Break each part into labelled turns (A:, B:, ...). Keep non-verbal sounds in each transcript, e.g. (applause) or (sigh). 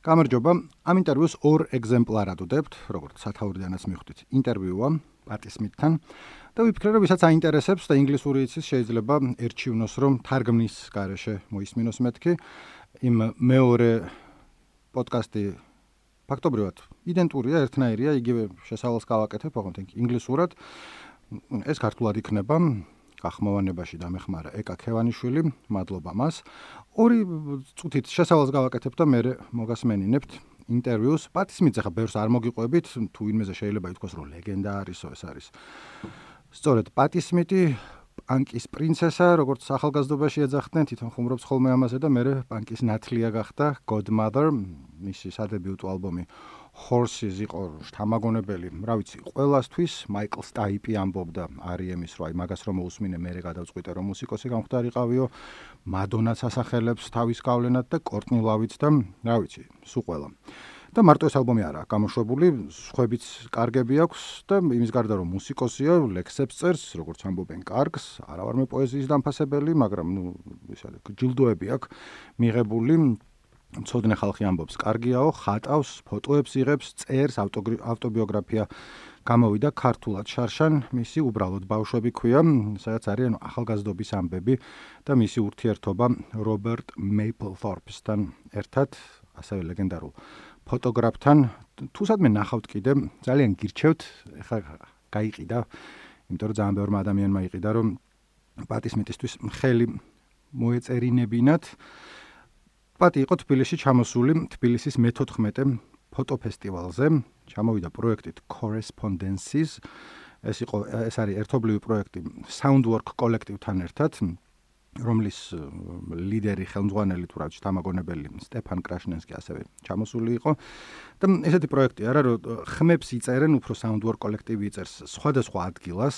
A: გამარჯობა. ამ ინტერვიუს ორ ეგზემპლარად ვდებთ, როგორც სათაურიდანაც მიხვდით. ინტერვიუა პატისმიტთან და ვიფიქრე, რომ ვისაც აინტერესებს და ინგლისური იცის, შეიძლება ერჩივნოს, რომ თარგმნის garaშე მოისმინოს მეთქი. იმ მეორე პოდკასტი ფაქტობრივად იდენტურია, ერთნაირია, იგივე შესავალს გავაკეთებ, ოღონდ ინგლისურად. ეს ქართულად იქნება. გახმოვანებაში დამეხმარა ეკა ქევანიშვილი, მადლობა მას. ორი წუთით შესავალს გავაკეთებ და მე მოგასმენინებთ ინტერვიუს. პატისმიც ახლა ბევრს არ მოგიყვებით, თუ ვინმეზე შეიძლება ითქვას, რომ ლეგენდა არისო ეს არის. სწორედ პატისმიტი პანკის პრინცესა, როგორც ახალგაზრდობაში ეძახდნენ, თვითონ ხუმრობს ხოლმე ამაზე და მე პანკის ნათლია გახდა Godmother, მისი სადებიუტო ალბომი horses იყო შთამაგონებელი, რა ვიცი, ყველასთვის მაიკლ სტაიპი ამბობდა. არიემის რო აი მაგას რომ მოусმინე მე გადავწყვიტე რომ მუსიკოსი გამختارიყავიო, მადონაც ასახელებს თავის გავლენად და კორტნი ლავიც და რა ვიცი, სულ ყველა. და მარტო ეს ალბომი არაა გამოშვებული, სხვებიც კარგები აქვს და იმის გარდა რომ მუსიკოსია, ლექსებს წერს, როგორც ამბობენ, კარგს, არა ვარ მე პოეზიის დამფასებელი, მაგრამ ნუ ისაა ჯილდოები აქვს მიღებული. ცოდნე ხალხი ამბობს, კარგიაო, ხატავს, ფოტოებს იღებს, წერს ავტობიოგრაფია გამოვიდა ქართულად შარშან, მისი უბრალოდ ბავშვები ქვია, სადაც არის ახალგაზრდობის ამბები და მისი ურთიერთობა რობერტ მეიპლთორპსთან ერთად, ასევე ლეგენდარულ ფოტოგრაფთან. თუსად მე ნახავთ კიდე, ძალიან გირჩევთ, ეხლა გაიყიდა, იმიტომ რომ ძალიან ბევრი ადამიანმა იყიდა, რომ პატისმეტისთვის ხელი მოეწერინებინათ. პატი იყო თბილისში ჩამოსული თბილისის მე-14 ფოტოფესტივალზე. ჩამოვიდა პროექტით Correspondences. ეს იყო ეს არის ერთობლივი პროექტი Soundwork კოლექტივთან ერთად. რომლის ლიდერი ხელმძღვანელი თუ რაც თამაგონებელი სტეფან კრაშნენსკი ასევე ჩამოსული იყო. და ესეთი პროექტი არა რომ ხმებს იწერენ უფრო საუნდვორ კოლექტივი იწერს სხვადასხვა ადგილას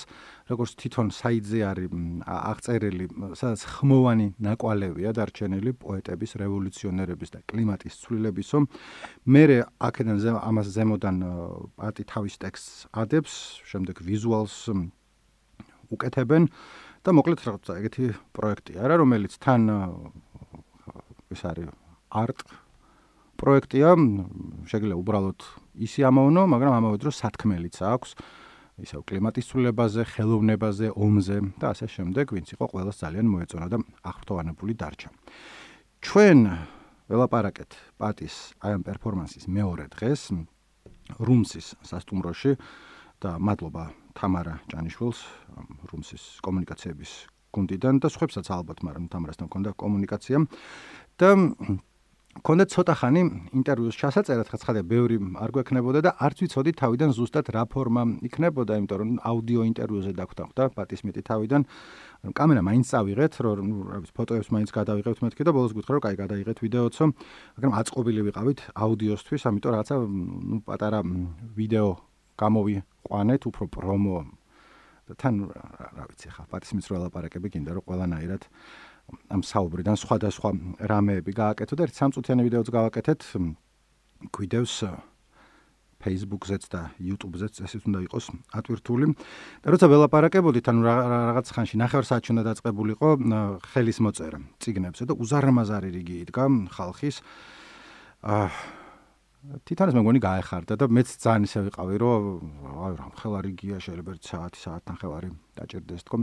A: როგორც თვითონ საიძე არის აღწერილი სადაც ხმოვანი ნაკვალევია დარჩენილი პოეტების რევოლუციონერების და კლიმატის ცვლილებისო. მე აქედან ამას ზემოდან პარტი თავის ტექსტს ადებს შემდეგ ვიზუალს უკეთებენ და მოკლედ რაღაცა ეგეთი პროექტია რა რომელიც თან ეს არის არტ პროექტია შეიძლება უბრალოდ ისი ამოვნო მაგრამ ამავე დროს სათქმელიც აქვს ისევ კლიმატის ცვლილებაზე, ხელოვნებაზე, ომზე და ასე შემდეგ, ვინც იყო ყველას ძალიან მოეწონა და აღფრთოვანებული დარჩა. ჩვენ ველაპარაკეთ პატის აი ამ პერფორმანსის მეორე დღეს რუმსის სასტუმროში და მადლობა თამარა ჭანიშვილს რუმსის კომუნიკაციების გუნდიდან და სხვებსაც ალბათ, მაგრამ თამარასთან მქონდა კომუნიკაცია და კონდა ცოტა ხანი ინტერვიუს ჩასაწერად ხაცხადა ბევრი არ გვექნებოდა და არც ვიცოდი თავიდან ზუსტად რა ფორმა იქნებოდა, იმიტომ რომ აუდიო ინტერვიუზე დაგვთანხმდა პატისმეტი თავიდან. ანუ კამერა მაინც წავიღეთ, რომ რა ვიცი, ფოტოებს მაინც გადავიღებთ მეთქე და ბოლოს გითხრა რომ კაი გადაიღეთ ვიდეოცო, მაგრამ აწყობილი ვიყავით აუდიოსთვის, ამიტომ რაღაცა ნუ პატარა ვიდეო გამოვიყვანეთ უფრო პრომო და თან რა ვიცი ხა პატისმის რო ლაპარაკები გინდა რომ ყველანაირად ამ საუბრიდან სხვადასხვა რამეები გააკეთო და ერთ სამწუთიანი ვიდეოც გავაკეთეთ გვიდევს Facebook-ზეც და YouTube-ზეც ესეც უნდა იყოს ატვირთული. და როცა ველაპარაკებოდით, ანუ რაღაც ხანში ნახევარ საათში უნდა დაწყებულიყო ხელის მოწერა ციგნებზე და უზარმაზარი რიგი იდგა ხალხის. აა თითონეს მე მგონი გაეხარდა და მეც ძალიან ისე ვიყავი რომ აი რა ხელარი გია შეიძლება საათი საათთან ხელარი დაჭirdეს თქო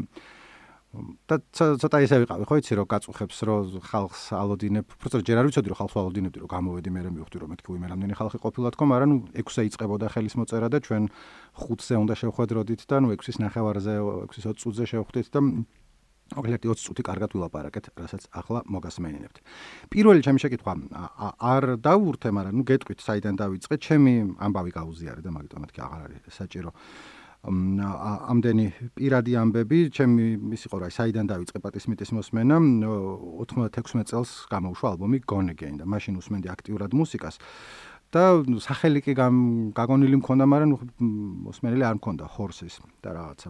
A: და ცოტა ისე ვიყავი ხო იცი რომ გაწუხებს რომ ხალხს ალოდინებ უბრალოდ ჯერ არ ვიცოდი რომ ხალხს ალოდინებდი რომ გამოვედი მე მივხვდი რომ მეთქი ვიმე რამდენი ხალხი ყოფილა თქო მაგრამ ნუ 6-ზე იწყებოდა ხელის მოწერა და ჩვენ 5-ზე უნდა შევხვედროდით და ნუ 6-ის ნახევარზე 6-ის 20 წუთზე შევხვდით და მოკლედ 20 წუთი კარგად ვილაპარაკეთ, რასაც ახლა მოგასმენინებთ. პირველი ჩემი შეკითხვა არ დაურთე, მაგრამ ნუ გეტყვით, საიდან დავიწყე? ჩემი ამბავი გაუზიარე და მაგიტომ მეთქი აღარ არის საჭირო. ამდენი პირადი ამბები, ჩემი ის იყო რა, საიდან დავიწყე პატისმიტის მოსმენა? 96 წელს გამოუშვა ალბომი Gone Again და მაშინ უსმენდი აქტიურად მუსიკას. და სახელი კი გაგონილი მქონდა, მაგრამ მოსმენელი არ მქონდა Horses და რაღაცა.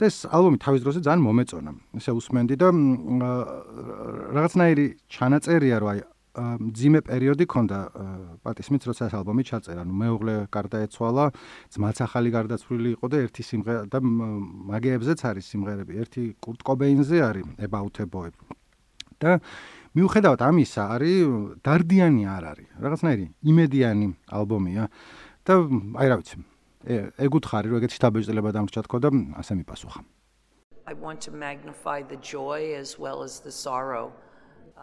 A: და ეს ალბომი თავის დროზე ძალიან მომეწონა. ესე უსმენდი და რაღაცნაირი ჩანაწერია, რომ აი ძიმე პერიოდი ქონდა პატისმიც როცა ეს ალბომი ჩაწერა. ნუ მეუღლე გარდაეცვალა, ძმაც ახალი გარდაცვლილი იყო და ერთი სიმღერა და მაგეებზეც არის სიმღერები. ერთი კურტ კობეინზე არის About a Boy. და მიუხედავად ამისა, არის დარდიანი არ არის. რაღაცნაირი იმედიანი ალბომია და აი რა ვიცი. ეგუთხარი რომ ეგეთი შთაბეჭდილება დამრჩა თქო და ასე მიპასუხა.
B: I want to magnify the joy as well as the sorrow.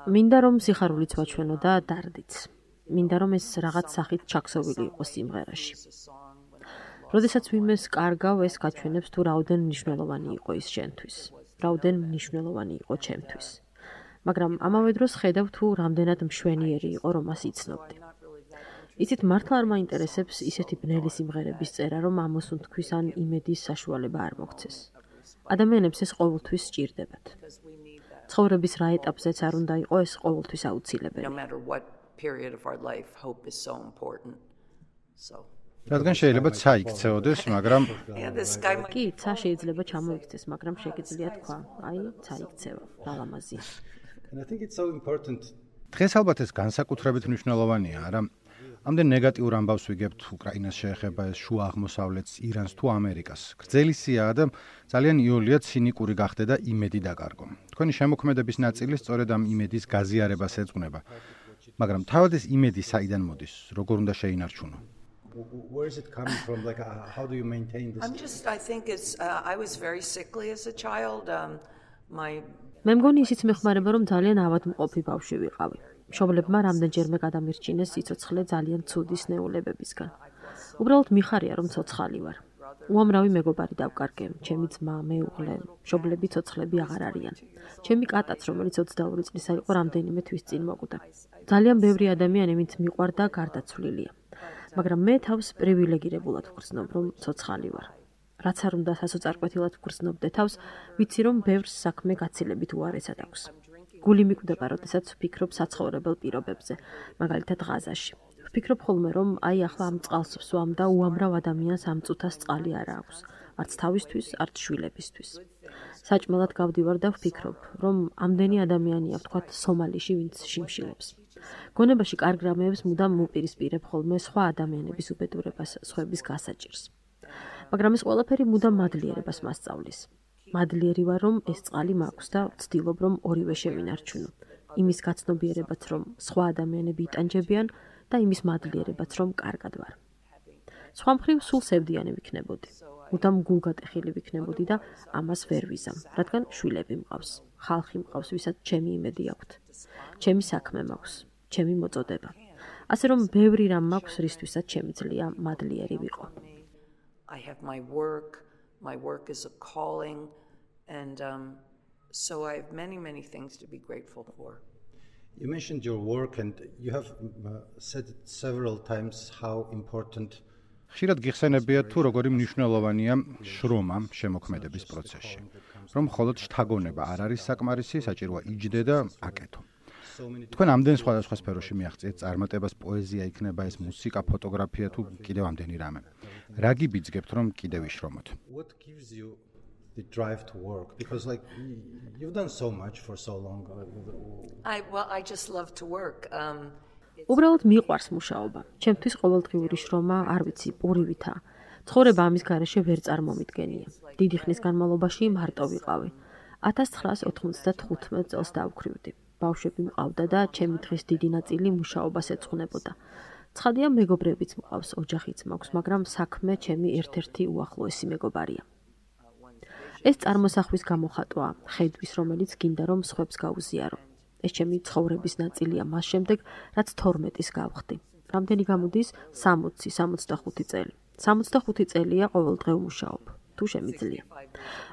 C: მინდა რომ სიხარულიც ვაჩვენო და დარდიც. მინდა რომ ეს რაღაც სახით ჩაქსოვილი იყოს სიმღერაში. როდესაც ვინმეს კარგავ ეს გაჩვენებს თუ რაოდენ მნიშვნელოვანი იყო ის შენთვის. რაოდენ მნიშვნელოვანი იყო ჩემთვის. მაგრამ ამავე დროს ხედავ თუ რამდენად მშვენიერი იყო რომ მას იცნობდი. იცით მართლა არ მაინტერესებს ისეთი ბნელი სიმღერების წერა რომ ამოსუნ თქვის ან იმედის საშუალება არ მოგცეს. ადამიანებს ეს ყოველთვის სჭირდებათ. ცხოვრების რა ეტაპზეც არ უნდა იყოს ეს ყოველთვის აუცილებელი.
B: So
A: რადგან შეიძლება ცა იქცეოდეს, მაგრამ
C: კი, ცა შეიძლება ჩამოიქცეს, მაგრამ შეგიძლია თქვა, აი, ცა იქცევა, ბალამაზი.
A: And I think it's so important. დღეს ალბათ ეს განსაკუთრებით მნიშვნელოვანია, არა? ამდენ ნეგატიურ ამბავს ვიგებთ უკრაინას შეეხება ეს შუა აღმოსავლეთს, ირანს თუ ამერიკას. გრძელი სიაა და ძალიან იოლია ცინიკური გახდა და იმედი დაკარგო. თქვენი შემოქმედების ნაწილი სწორედ ამ იმედის გაზიარებას ეძღვნება. მაგრამ თავად ეს იმედი საიდან მოდის? როგორ უნდა შეინარჩუნო?
D: where is it coming from like uh, how do you maintain this
B: I'm just I think it's uh, I was very sickly as a child um my
C: მე მგონი ისიც მეხმარება რომ ძალიან ავადმყოფი ბავშვი ვიყავი. მშობლებმა რამდენჯერმე გადამირჩინეს სიცოცხლე ძალიან ცუდი სნეულებებისგან. უბრალოდ მიხარია რომ ცოცხალი ვარ. უამრავი მეგობარი დავკარგე, ჩემი ძმა, მეუღლე, მშობლები ცოცხლები აღარ არიან. ჩემი კატაც, რომელიც 22 წლისა იყო, რამდენიმე თვის წინ მოკვდა. ძალიან ბევრი ადამიანი მით მიყვარდა გარდაცვლილია. მაგრამ მე თავს პრივილეგირებულად ვგრძნობ, რომ ცოცხალი ვარ. რაც არ უნდა სასოწარკვეთილად ვგრძნობდე თავს, ვიცი რომ ბევრს საქმე გაცილებით უარესად აქვს. გული მიკვდება, როდესაც ვფიქრობ საცხოვრებელ პირობებზე, მაგალითად ღაზაში. ვფიქრობ ხოლმე, რომ აი ახლა ამ წყალს ვსვამ და უამრავ ადამიანს ამ წუთას წყალი არ აქვს, არც თავისთვის, არც შვილებისთვის. საჭმელად გავდივარ და ვფიქრობ, რომ ამდენი ადამიანია, ვთქვათ, სომალიში, ვინც შიმშილებს. გონებაში კარგ რამეებს მუდამ მოპირისპირებ ხოლმე სხვა ადამიანების უბედურებას, სხვების გასაჭირს. მაგრამ ეს ყველაფერი მუდამ მადლიერებას მასწავლის. მადლიერი ვარ რომ ეს წყალი მაქვს და ვცდილობ რომ ორივე შევინარჩუნო. იმის გაცნობიერებაც რომ სხვა ადამიანები იტანჯებიან და იმის მადლიერებაც რომ კარგად ვარ. სხვა მხრივ სულ სევდიანი ვიქნებოდი. უდამ გულგატეხილი ვიქნებოდი და ამას ვერ ვიზამ, რადგან შვილები მყავს, ხალხი მყავს, ვისაც ჩემი იმედი აქვს. ჩემი საქმე მაქვს, ჩემი მოწოდება. ასე რომ ბევრი რამ მაქვს, რისთვისაც შემიძლია მადლიერი ვიყო.
B: I have my work, my work is a calling and um, so i have many many things to be grateful for
D: you mentioned your work and you have uh, said several times how important
A: ხშირად გიხსენებია თუ როგორი მნიშვნელოვანია შრომა შემოქმედების პროცესში. რომ მხოლოდ შთაგონება არ არის საკმარისი, საჭიროა იჯდე და აკეთო. თქვენ ამდენ სხვადასხვა სფეროში მიაღწიეთ წარმატებას, პოეზია იქნება ეს მუსიკა, ფოტოგრაფია თუ კიდევ ამდენი რამე. რა გიბიძგებთ რომ კიდევ ვიშრომოთ?
D: What gives you the drive to work because like you've done so much for so long
B: I well I just love to work um
C: უბრალოდ მიყვარს მუშაობა. ჩემთვის ყოველდღიური შრომა, არ ვიცი, პურივითა. ცხოვრება ამის garaშე ვერ წარმომიდგენია. დიდი ხნის განმავლობაში მარტო ვიყავი. 1995 წელს დავკრივდი. ბავშვები მყავდა და ჩემი დღის დიდი ნაწილი მუშაობას ეძღვნებოდა. ცხადია მეგობრებიც მყავს, ოჯახიც მაქვს, მაგრამ საქმე ჩემი ერთ-ერთი უახლოესი მეგობარია. ეს წარმოსახვის გამოხატვა, ხედვის, რომელიც გინდა რომ სხვებს გაუზიარო. ეს ჩემი ცხოვრების ნაწილია მას შემდეგ, რაც 12-ის გავხდი. რამდენი გამოდის 60, 65 წელი. 65 წელია ყოველდღე ვმუშაობ. თუ შემიძლია.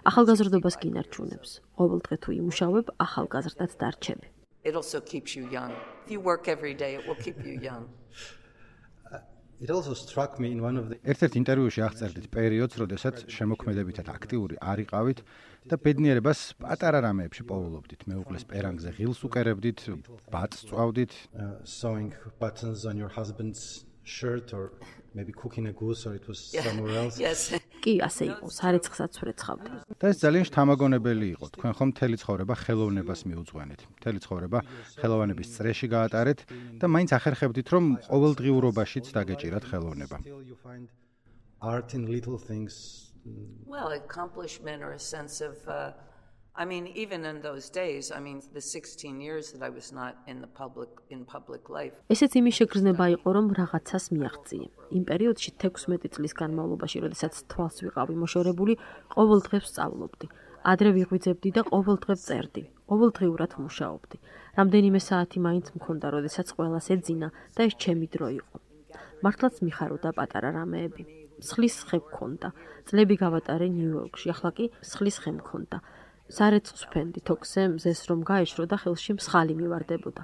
C: ახალგაზრდობას გინარჩუნებს. ყოველდღე თუ იმუშავებ, ახალგაზრდად დარჩები.
B: It also keeps you young. If you work every day, it will keep you young. (laughs)
D: It also struck me in one of the
A: ერთ-ერთ ინტერვიუში აღწერდით პერიოდს, როდესაც შემოქმედებითად აქტიური არიყავით და ბედნიერებას პატარა რამეებში პოულობდით. მეუღლეს პერანგზე ღილს უკერებდით, ბატს წვავდით,
D: uh, sewing buttons on your husband's shirt or maybe cooking a goose or it was somewhere else.
B: Yes.
C: კი, ასე იყო, სარეცხსაც ვრეცხავდი.
A: და ეს ძალიან შთამაგონებელი იყო. თქვენ ხომ მთელი ცხოვრება ხელოვნებას მიუძღვენით. მთელი ცხოვრება ხელოვნების წრეში გაატარეთ და მაინც ახერხებდით, რომ ყოველდღიურობაშიც დაგეჭირათ ხელოვნება.
D: art in little things.
B: Well, accomplishment or a sense of uh I mean, even in those days, I mean, the 16 years that I was not in the public in public life.
C: ესეც იმის შეგრძნება იყო, რომ რაღაცას მიაღწიე. იმ პერიოდში 16 წლის განმავლობაში, როდესაც თვალს ვიყავი მოშორებული, ყოველ დღეს სწავლობდი. ადრე ვიღვიძებდი და ყოველ დღეს წერდი. ყოველდღიურად მუშაობდი. რამდენიმე საათი მაინც მქონდა, როდესაც ყველას ეძინა და ეს ჩემი დრო იყო. მართლაც მიხაროდა პატარა რამეები. სხლის ხე მქონდა. წლები გავატარე ნიუ-იორკში, ახლა კი სხლის ხე მქონდა. სარეცხს ვფენდი თოქზე მზეს რომ გაეშრო და ხელში მსხალი მივარდებოდა.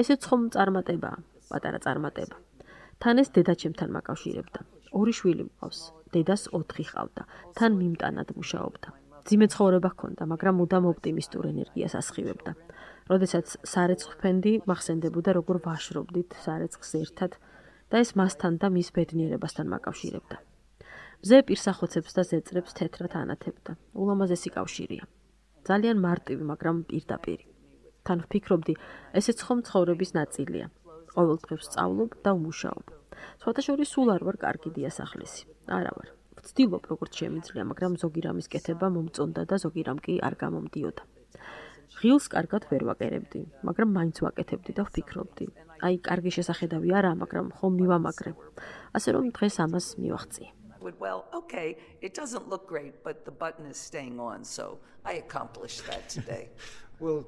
C: ესეც ხომ წარმატებაა, პატარა წარმატება. თან ეს დედაჩემთან მაკავშირებდა. ორი შვილი მყავს. დედას 4 ხავდა. თან მიმტანად მუშაობდა. ძიმე ცხოვრება ჰქონდა, მაგრამ მუდამ ოპტიმისტურ ენერგიას ასხივებდა. როდესაც სარეცხს ვფენდი, მახსენდებოდა როგორ ვაშრობდით სარეცხს ერთად და ეს მასთან და მის ბედნიერებასთან მაკავშირებდა. მზე პირსახოცებს და ზეწრებს თეთრად ანათებდა. ულამაზესი კავშირია. ძალიან მარტივი, მაგრამ პირდაპირი. თან ვფიქრობდი, ესეც ხომ ცხოვრების ნაწილია. ყოველ დღეს სწავლობ და ვმუშაობ. სხვათა შორის სულ არ ვარ კარგი დიასახლისი. არა ვარ. ვცდილობ როგორც შემიძლია, მაგრამ ზოგი რამის კეთება მომწონდა და ზოგი რამ კი არ გამომდიოდა. ღილს კარგად ვერ ვაკერებდი, მაგრამ მაინც ვაკეთებდი და ვფიქრობდი. აი, კარგი შესახედავი არა, მაგრამ ხომ მივამაგრე. ასე რომ დღეს ამას მივახციე.
B: Would, well, okay, it doesn't look great, but the button is staying on, so I accomplished that today. (laughs)
D: well,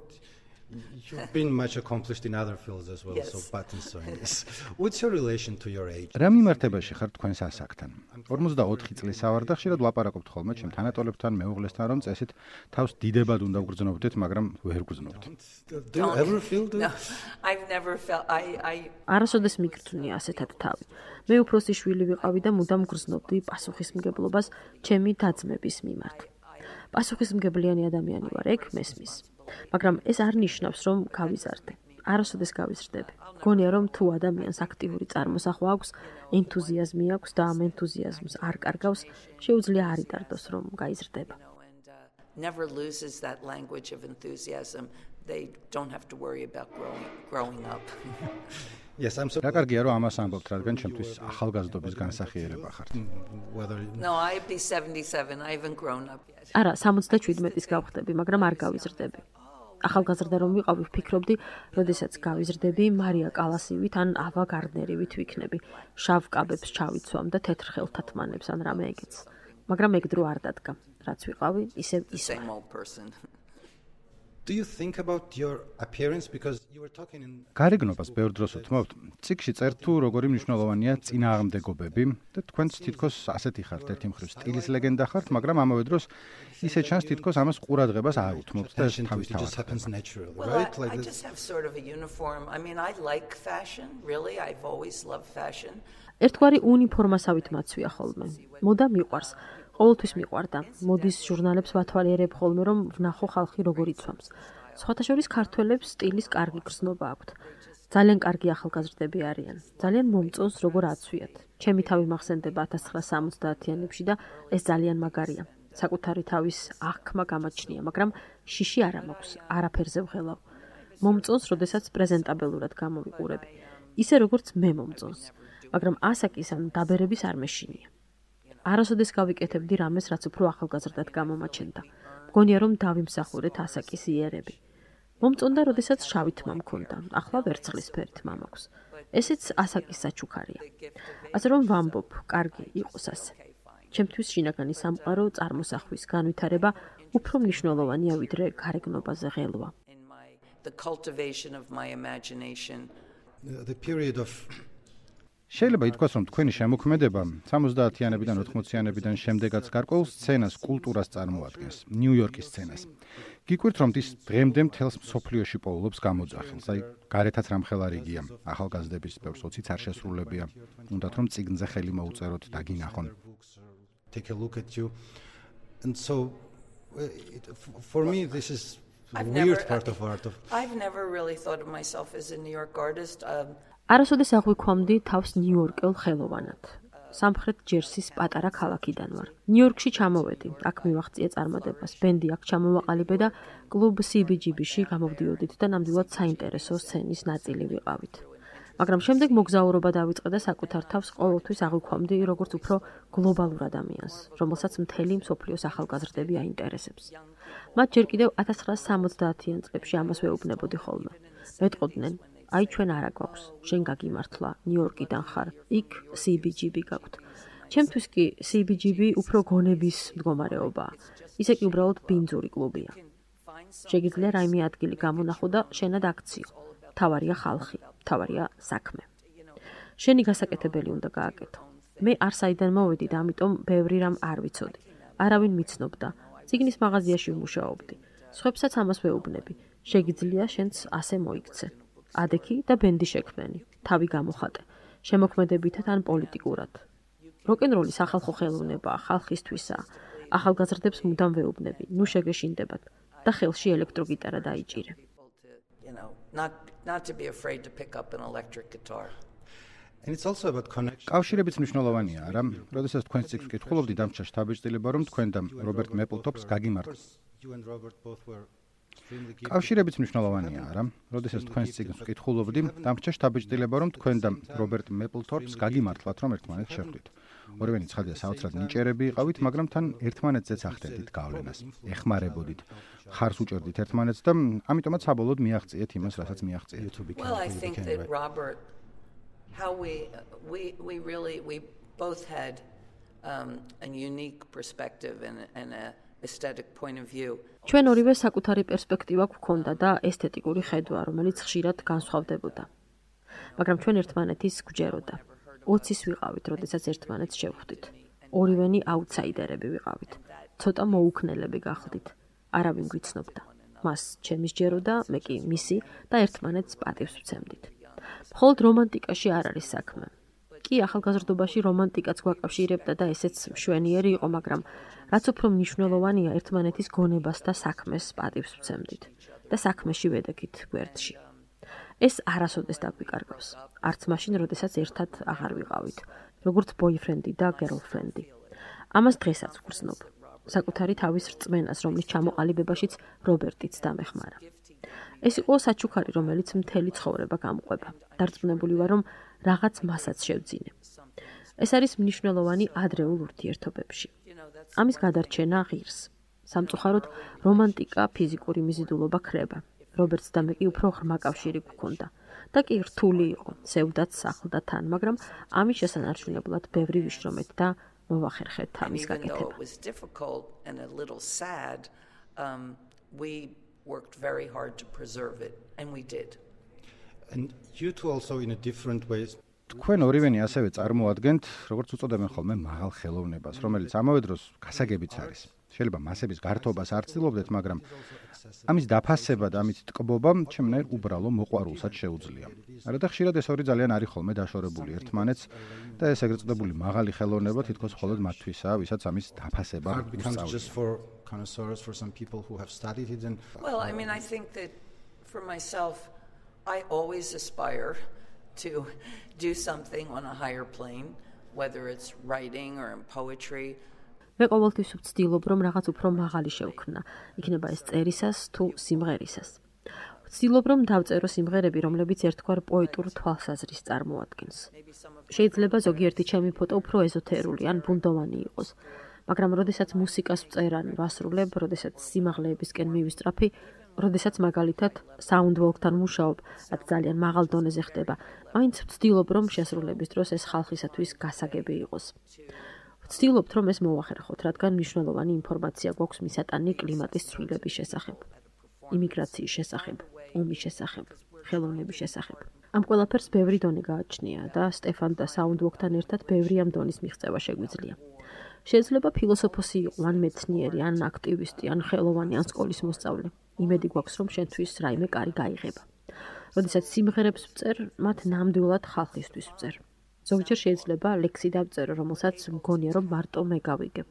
D: You've been much accomplished in other fields as well,
B: yes.
D: so buttons so in this. What's your relation to your age?
A: რა მიმართებაში ხარ თქვენ სასაკთან? 44 წლისა ვარ და ხშირად ვაპარაკობთ ხოლმე ჩემ თანატოლებთან, მეუღლესთან, რომ წესით თავს დიდებად უნდა გგრძნობდეთ, მაგრამ ვერ გგრძნობთ.
D: Do you ever feel that?
B: No, I've never felt I I
C: არასოდეს მიგრძნია ასეთად თავი. მე უფროსი შვილი ვიყავი და მუდამ გრძნობდი პასუხისმგებლობას ჩემი დაძმების მიმართ. პასუხისმგებლიანი ადამიანი ვარ, ეგ მესმის. მაგრამ ეს არ ნიშნავს, რომ გავიზარდე. არასოდეს გავიზრდები. გონია რომ თუ ადამიანს აქტიური წარმოსახვა აქვს, ენთუზიაზმი აქვს და ამ ენთუზიაზმს არ კარგავს, შეუძლია არ იტარდოს რომ გაიზრდება.
B: never loses that language of enthusiasm. They don't have to worry about growing growing up. (laughs)
D: Yes, I'm so
A: რა კარგია რომ ამას ამბობთ, რადგან ჩემთვის ახალგაზრდობის განსახიერება ხართ.
D: whether
B: No, I'd be 77. I haven't grown up yet.
C: არა, 77-ის გავხდები, მაგრამ არ გავიზრდები. ახალგაზრდა რომ ვიყავი, ვფიქრობდი, როდესაც გავიზრდები, მარია კალასივით ან ავა გარდნერივით ვიქნები. შავ კაბებს ჩავიცვამ და თეთრ ხელთათმანებს ან რამე ეგეც. მაგრამ ეგ დრო არ დადგა. რაც ვიყავი, ისევ ისე.
D: Do you think about your appearance because you were talking in
A: გარეგნობას ბევრ დროს უთმობთ. ციკში წერთ თუ როგორი მნიშვნელოვანია წინააღმდეგობები და თქვენც თითქოს ასეთი ხართ, ერთი მხრივ სტილის ლეგენდა ხართ, მაგრამ ამავე დროს ისე ჩანს თითქოს ამას ყურადღებას არ უთმობთ და
D: attention to
A: თავის
D: it, it just
A: თავად.
D: happens naturally,
B: Well,
D: right?
B: I, I
D: this-
B: just have sort of a uniform. I mean, I like fashion. Really, I've always loved fashion.
C: ერთგვარი უნიფორმასავით მაცვია ხოლმე. მოდა მიყვარს. ყოველთვის მიყვარდა. მოდის ჟურნალებს ვათვალიერებ ხოლმე რომ ვნახო ხალხი როგორ იცვამს. სხვათა შორის ქართველებს სტილის კარგი გრძნობა აქვთ. ძალიან კარგი ახალგაზრდები არიან. ძალიან მომწონს როგორ აცვიათ. ჩემი თავი მახსენდება 1970-იანებში და ეს ძალიან მაგარია. საკუთარი თავის აღქმა გამაჩნია, მაგრამ შიში არ მაქვს, არაფერზე ვღელავ. მომწონს, როდესაც პრეზენტაბელურად გამოვიყურები. ისე როგორც მე მომწონს. მაგრამ ასაკის ან დაბერების არ მეშინია. არასოდეს გავიკეთებდი რამეს, რაც უფრო ახალგაზრდად გამომაჩენდა. მგონია რომ დავიმსახურეთ ასაკის იერები. მომწონდა, როდესაც შავი თმა მქონდა, ახლა ვერცხლისფერი თმა მაქვს. ესეც ასაკის საჩუქარია. ასე რომ ვამბობ, კარგი იყოს ასე. ჩემთვის შინაგანი სამყარო წარმოსახვის განვითარება უფრო მნიშვნელოვანია ვიდრე გარეგნობაზე ღელვა.
B: The cultivation of my imagination.
D: the period of
A: შეიძლება ითქვას, რომ თქვენი შემოქმედება 70-იანებიდან 80-იანებიდან შემდეგაც გარკვეულ სცენას, კულტურას წარმოადგენს, ნიუ-იორკის სცენას. გიკვირთ, რომ ის დღემდე მთელს მსოფლიოში პოულობს გამოძახილს. აი, გარეთაც რამხელარიგია, ახალგაზრდების ბევრს 20-ც არ შესრულებია. უნდათ რომ ციგნზე ხელი მოუწეროთ და გინახონ.
D: books or take a look at you. And so uh, it, for me this is
B: I've
D: weird
B: never-
D: part of art of
B: I've never really thought of myself as a New York artist. Um,
C: არასოდეს აღვიქვამდი თავს ნიუ-იორკელ ხელოვანად. სამხრეთ ჯერსის პატარა ქალაქიდან ვარ. ნიუ-იორკში ჩამოვედი. აქ მივახციე წარმოდებას. ბენდი აქ ჩამოვაყალიბე და კლუბ CBGB-ში გამოვდიოდით და ნამდვილად საინტერესო სცენის ნაწილი ვიყავით. მაგრამ შემდეგ მოგზაურობა დავიწყე და საკუთარ თავს ყოველთვის აღვიქვამდი როგორც უფრო გლობალურ ადამიანს, რომელსაც მთელი მსოფლიოს ახალგაზრდები აინტერესებს. მათ ჯერ კიდევ 1970-იან წლებში ამას ვეუბნებოდი ხოლმე. მეტყოდნენ, აი ჩვენ არა გვაქვს, შენ გაგიმართლა, ნიუ-იორკიდან ხარ, იქ CBGB გაქვთ. ჩემთვის კი CBGB უფრო გონების მდგომარეობაა. ისე კი უბრალოდ ბინძური კლუბია. შეგიძლია რაიმე ადგილი გამონახო და შენად აქციო. თავარია ხალხი, თავარია საქმე. შენი გასაკეთებელი უნდა გააკეთო. მე არ საიდან მოვედი და ამიტომ ბევრი რამ არ ვიცოდი. არავინ მიცნობდა. ციგნის მაღაზიაში ვმუშაობდი. სხვებსაც ამას ვეუბნები. შეგიძლია შენც ასე მოიქცე. ადექი და ბენდი შექმენი. თავი გამოხატე. შემოქმედებითად ან პოლიტიკურად. როკენროლის ახალხო ხელოვნებაა, ხალხისთვისაა. ახალგაზრდებს მუდამ ვეუბნები. ნუ შეგეშინდებათ და ხელში ელექტროგიტარა დაიჭირე.
B: You know, not not to be afraid to pick up an electric guitar.
D: And it's also about connection.
A: კავშირებიც მნიშვნელოვანია, არა? როდესაც თქვენ ციკლს კითხულობდი დამჭა შთაბეჭდილება, რომ თქვენ და რობერტ მეპლტოპს გაგიმართ.
D: You and Robert both were.
A: კავშირებიც მნიშვნელოვანია, არა? როდესაც თქვენ ციკლს კითხულობდი, დამჭა შთაბეჭდილება, რომ თქვენ და რობერტ მეპლტოპს გაგიმართლათ, რომ ერთმანეთს შეხვდით. ორივენი ცხადია საოცრად ნიჭერები იყავით, მაგრამ თან ერთმანეთზეც ახდენდით გავლენას. ეხმარებოდით, ხარს უჭერდით ერთმანეთს და ამიტომაც საბოლოოდ მიაღწიეთ იმას, რასაც მიაღწიეთ.
B: Well, I think that? Robert, how we we we really we both had um, a unique perspective and and a aesthetic point of view.
C: ჩვენ ორივე საკუთარი პერსპექტივა გვქონდა და ესთეტიკური ხედვა, რომელიც ხშირად განსხვავდებოდა. მაგრამ ჩვენ ერთმანეთის გვჯეროდა. 20-ის ვიყავით, როდესაც ერთმანეთს შევხვდით. ორივენი აუთსაიდერები ვიყავით. ცოტა მოუქნელები გახდით. არავინ გვიცნობდა. მას ჩემი სჯეროდა, მე კი მისი და ერთმანეთს პატივს ვცემდით. მხოლოდ რომანტიკაში არ არის საქმე. კი, ახალგაზრდობაში რომანტიკაც გვაკავშირებდა და ესეც მშვენიერი იყო, მაგრამ რაც უფრო მნიშვნელოვანია, ერთმანეთის გონებას და საქმეს პატივს ვცემდით და საქმეში ვედექით გვერდში. ეს არასოდეს დაგვიკარგავს. არც მაშინ, როდესაც ერთად აღარ ვიყავით, როგორც ბოიფრენდი და გერლფრენდი. ამას დღესაც ვგრძნობ. საკუთარი თავის რწმენას, რომლის ჩამოყალიბებაშიც რობერტიც დამეხმარა. ეს იყო საჩუქარი, რომელიც მთელი ცხოვრება გამყვება. დარწმუნებული ვარ, რომ რაღაც მასაც შევძინე. ეს არის მნიშვნელოვანი ადრეულ ურთიერთობებში. ამის გადარჩენა ღირს. სამწუხაროდ, რომანტიკა ფიზიკური მიზიდულობა ხრება. რობერტს და მე კი უფრო ღრმა კავშირი გვქონდა. და კი რთული იყო, სევდაც სახლდა თან, მაგრამ ამის შესანარჩუნებლად ბევრი ვიშრომეთ და მოვახერხეთ ამის გაკეთება.
B: um, we worked very hard to preserve it, and we did.
D: And you two also in a different ways.
A: თქვენ ორივენი ასევე წარმოადგენთ, როგორც უწოდებენ ხოლმე, მაღალ ხელოვნებას, რომელიც ამავე დროს გასაგებიც არის. შეიძლება მასების გართობას არ ცდილობდეთ, მაგრამ ამის დაფასება და ამით ტკბობა ჩემნაირ უბრალო მოყვარულსაც შეუძლია. არა და ხშირად ეს ორი ძალიან არის ხოლმე დაშორებული ერთმანეთს და ეს ეგრეთ წოდებული მაღალი ხელოვნება თითქოს მხოლოდ მათთვისაა, ვისაც ამის დაფასება.
D: And
B: Well, I mean, I think that for myself, I always aspire to do something on a higher plane, whether it's writing or in poetry.
C: მე ყოველთვის ვცდილობ, რომ რაღაც უფრო მაღალი შევქმნა, იქნება ეს წერისას თუ სიმღერისას. ვცდილობ, რომ დავწერო სიმღერები, რომლებიც ერთგვარ პოეტურ თვალსაზრისს წარმოადგენს. შეიძლება ზოგიერთი ჩემი ფოტო უფრო ეზოთერული ან ბუნდოვანი იყოს, მაგრამ როდესაც მუსიკას ვწერ ან ვასრულებ, როდესაც სიმაღლეებისკენ მივისწრაფი, როდესაც მაგალითად საუნდვოლკთან მუშაობ, რაც ძალიან მაღალ დონეზე ხდება, მაინც ვცდილობ, რომ შესრულების დროს ეს ხალხისათვის გასაგები იყოს. ვცდილობთ, რომ ეს მოვახერხოთ, რადგან მნიშვნელოვანი ინფორმაცია გვაქვს მისატანი კლიმატის ცვლილების შესახებ, იმიგრაციის შესახებ, ომის შესახებ, ხელოვნების შესახებ. ამ ყველაფერს ბევრი დონე გააჩნია და სტეფან და საუნდვოკთან ერთად ბევრი ამ დონის მიღწევა შეგვიძლია. შეიძლება ფილოსოფოსი იყო, ან მეცნიერი, ან აქტივისტი, ან ხელოვანი, ან სკოლის მოსწავლე. იმედი გვაქვს, რომ შენთვის რაიმე კარი გაიღება. როდესაც სიმღერებს ვწერ, მათ ნამდვილად ხალხისთვის ვწერ. ზოგჯერ შეიძლება ლექსი დავწერო, რომელსაც მგონია, რომ მარტო მე გავიგებ.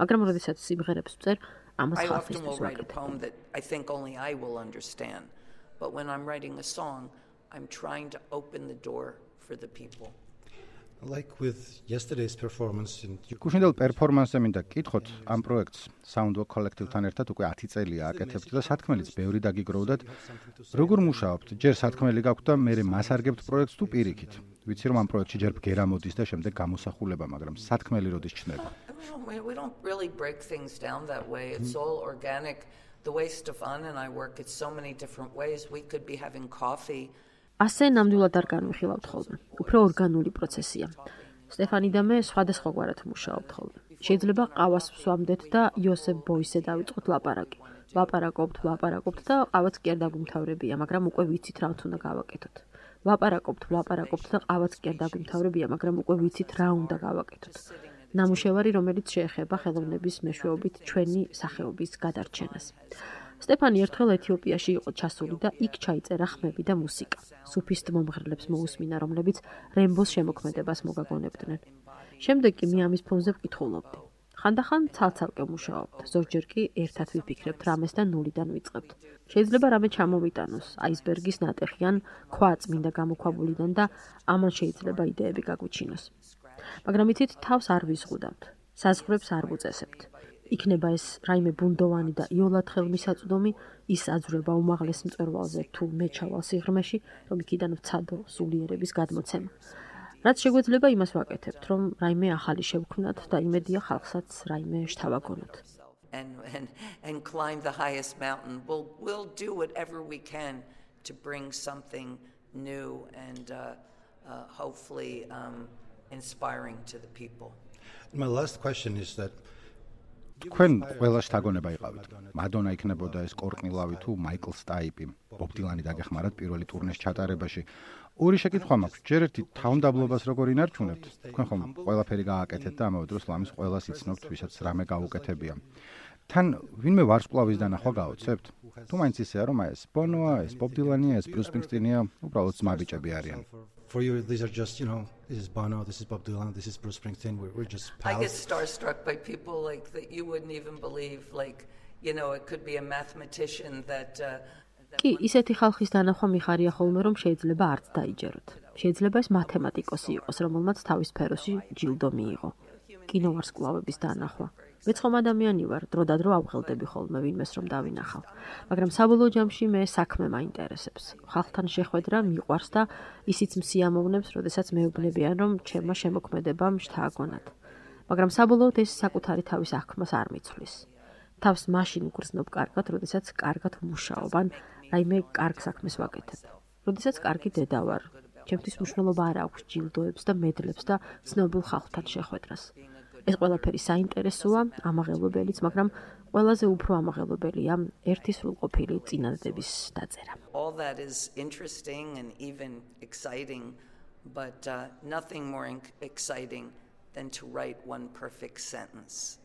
C: მაგრამ როდესაც სიმღერებს ვწერ, ამას ხალხისთვის ვაკეთებ.
B: but when I'm writing a song, I'm trying to open the door for the people.
D: Like with yesterday's performance in
A: გუშინდელ პერფორმანსზე მინდა გკითხოთ ამ პროექტს Soundwalk კოლექტივთან ერთად უკვე 10 წელია აკეთებთ და სათქმელიც ბევრი დაგიგროვდათ. როგორ მუშაობთ? ჯერ სათქმელი გაქვთ და მე მას არგებთ პროექტს თუ პირიქით? ვიცი რომ ამ პროექტში ჯერ ბგერა მოდის და შემდეგ გამოსახულება, მაგრამ სათქმელი როდის ჩნდება?
B: We don't really break things down that way. It's all organic. The way Stefan and I work, it's so many different ways. We could be having coffee
C: ასე ნამდვილად არ განვიხილავთ ხოლმე. უფრო ორგანული პროცესია. სტეფანი და მე სხვადასხვაგვარად მუშაობთ ხოლმე. შეიძლება ყავას ვსვამდეთ და იოსებ ბოისე დავიწყოთ ლაპარაკი. ლაპარაკობთ, ლაპარაკობთ და ყავაც კი არ დაგვიმთავრებია, მაგრამ უკვე ვიცით რა უნდა გავაკეთოთ. ლაპარაკობთ, ლაპარაკობთ და ყავაც კი არ დაგვიმთავრებია, მაგრამ უკვე ვიცით რა უნდა გავაკეთოთ. ნამუშევარი, რომელიც შეეხება ხელოვნების მეშვეობით ჩვენი სახეობის გადარჩენას. სტეფანი ერთხელ ეთიოპიაში იყო ჩასული და იქ ჩაიწერა ხმები და მუსიკა. სუფისტ მომღერლებს მოусმინა, რომლებიც რემბოს შემოქმედებას მოგაგონებდნენ. შემდეგ კი მიამის ფონზე ვკითხულობდი. ხანდახან ცალ-ცალკე მუშაობთ, ზოგჯერ კი ერთად ვიფიქრებთ რამეს და ნულიდან ვიწყებთ. შეიძლება რამე ჩამოვიტანოს, აისბერგის ნატეხიან ქვა წმინდა გამოქვაბულიდან და ამან შეიძლება იდეები გაგვიჩინოს. მაგრამ იცით, თავს არ ვიზღუდავთ. საზღვრებს არ ვუწესებთ. იქნება ეს რაიმე ბუნდოვანი და იოლად ხელმისაწვდომი ის აძრება უმაღლეს მწერვალზე თუ მე ჩავალ სიღრმეში რომ იქიდან ვცადო სულიერების გადმოცემა. რაც შეგვეძლება იმას ვაკეთებთ რომ რაიმე ახალი შევქმნათ და იმედია ხალხსაც რაიმე შთავაგონოთ
B: and and and climb the highest mountain. We'll we'll do whatever we can to bring something new and uh uh hopefully um inspiring to the people.
D: My last question is that
A: თქვენ ყველა შთაგონება იყავით. მადონა იქნებოდა ეს კორკნილავი თუ მაიკლ სტაიპი. ბობ დილანი დაგეხმარათ პირველი ტურნეს ჩატარებაში. ორი შეკითხვა მაქვს. ჯერ ერთი თავმდაბლობას როგორ ინარჩუნებთ? თქვენ ხომ ყველაფერი გააკეთეთ და ამავე დროს ლამის ყველას იცნობთ, ვისაც რამე გაუკეთებია. თან ვინმე ვარსკვლავის დანახვა გაოცებთ? თუ მაინც ისეა რომ ეს ბონოა, ეს ბობ დილანია, ეს ბრუს სპრინგსტინია, უბრალოდ ძმაბიჭები არიან.
D: For you these are just you know this is Bono this is Bob Dylan this is Bruce Springsteen we're, we're just
B: pals. I get starstruck by people like that you wouldn't even believe like you know it could be a mathematician that uh,
C: კი, ისეთი ხალხის დანახვა მიხარია ხოლმე, რომ შეიძლება არც დაიჯეროთ. შეიძლება ეს მათემატიკოსი იყოს, რომელმაც თავის სფეროში ჯილდო მიიღო. კინოვარსკვლავების დანახვა. მეც ხომ ადამიანი ვარ, დრო და დრო ავღელდები ხოლმე ვინმეს რომ დავინახავ. მაგრამ საბოლოო ჯამში მე საქმე მაინტერესებს. ხალხთან შეხვედრა მიყვარს და ისიც მსიამოვნებს, როდესაც მეუბნებიან რომ ჩემმა შემოქმედებამ შთააგონათ. მაგრამ საბოლოოდ ეს საკუთარი თავის აღქმას არ მიცვლის. თავს მაშინ გრძნობ კარგად, როდესაც კარგად მუშაობ, ან რაიმე კარგ საქმეს ვაკეთებ. როდესაც კარგი დედა ვარ, ჩემთვის მნიშვნელობა არ აქვს ჯილდოებს და მედლებს და ცნობილ ხალხთან შეხვედრას. ეს ყველაფერი საინტერესოა, ამაღელობელიც, მაგრამ ყველაზე უფრო ამაღელობელია ერთი სრულყოფილი წინადადების დაწერა.
B: All that is interesting and even exciting, but uh, nothing more exciting than to write one perfect sentence.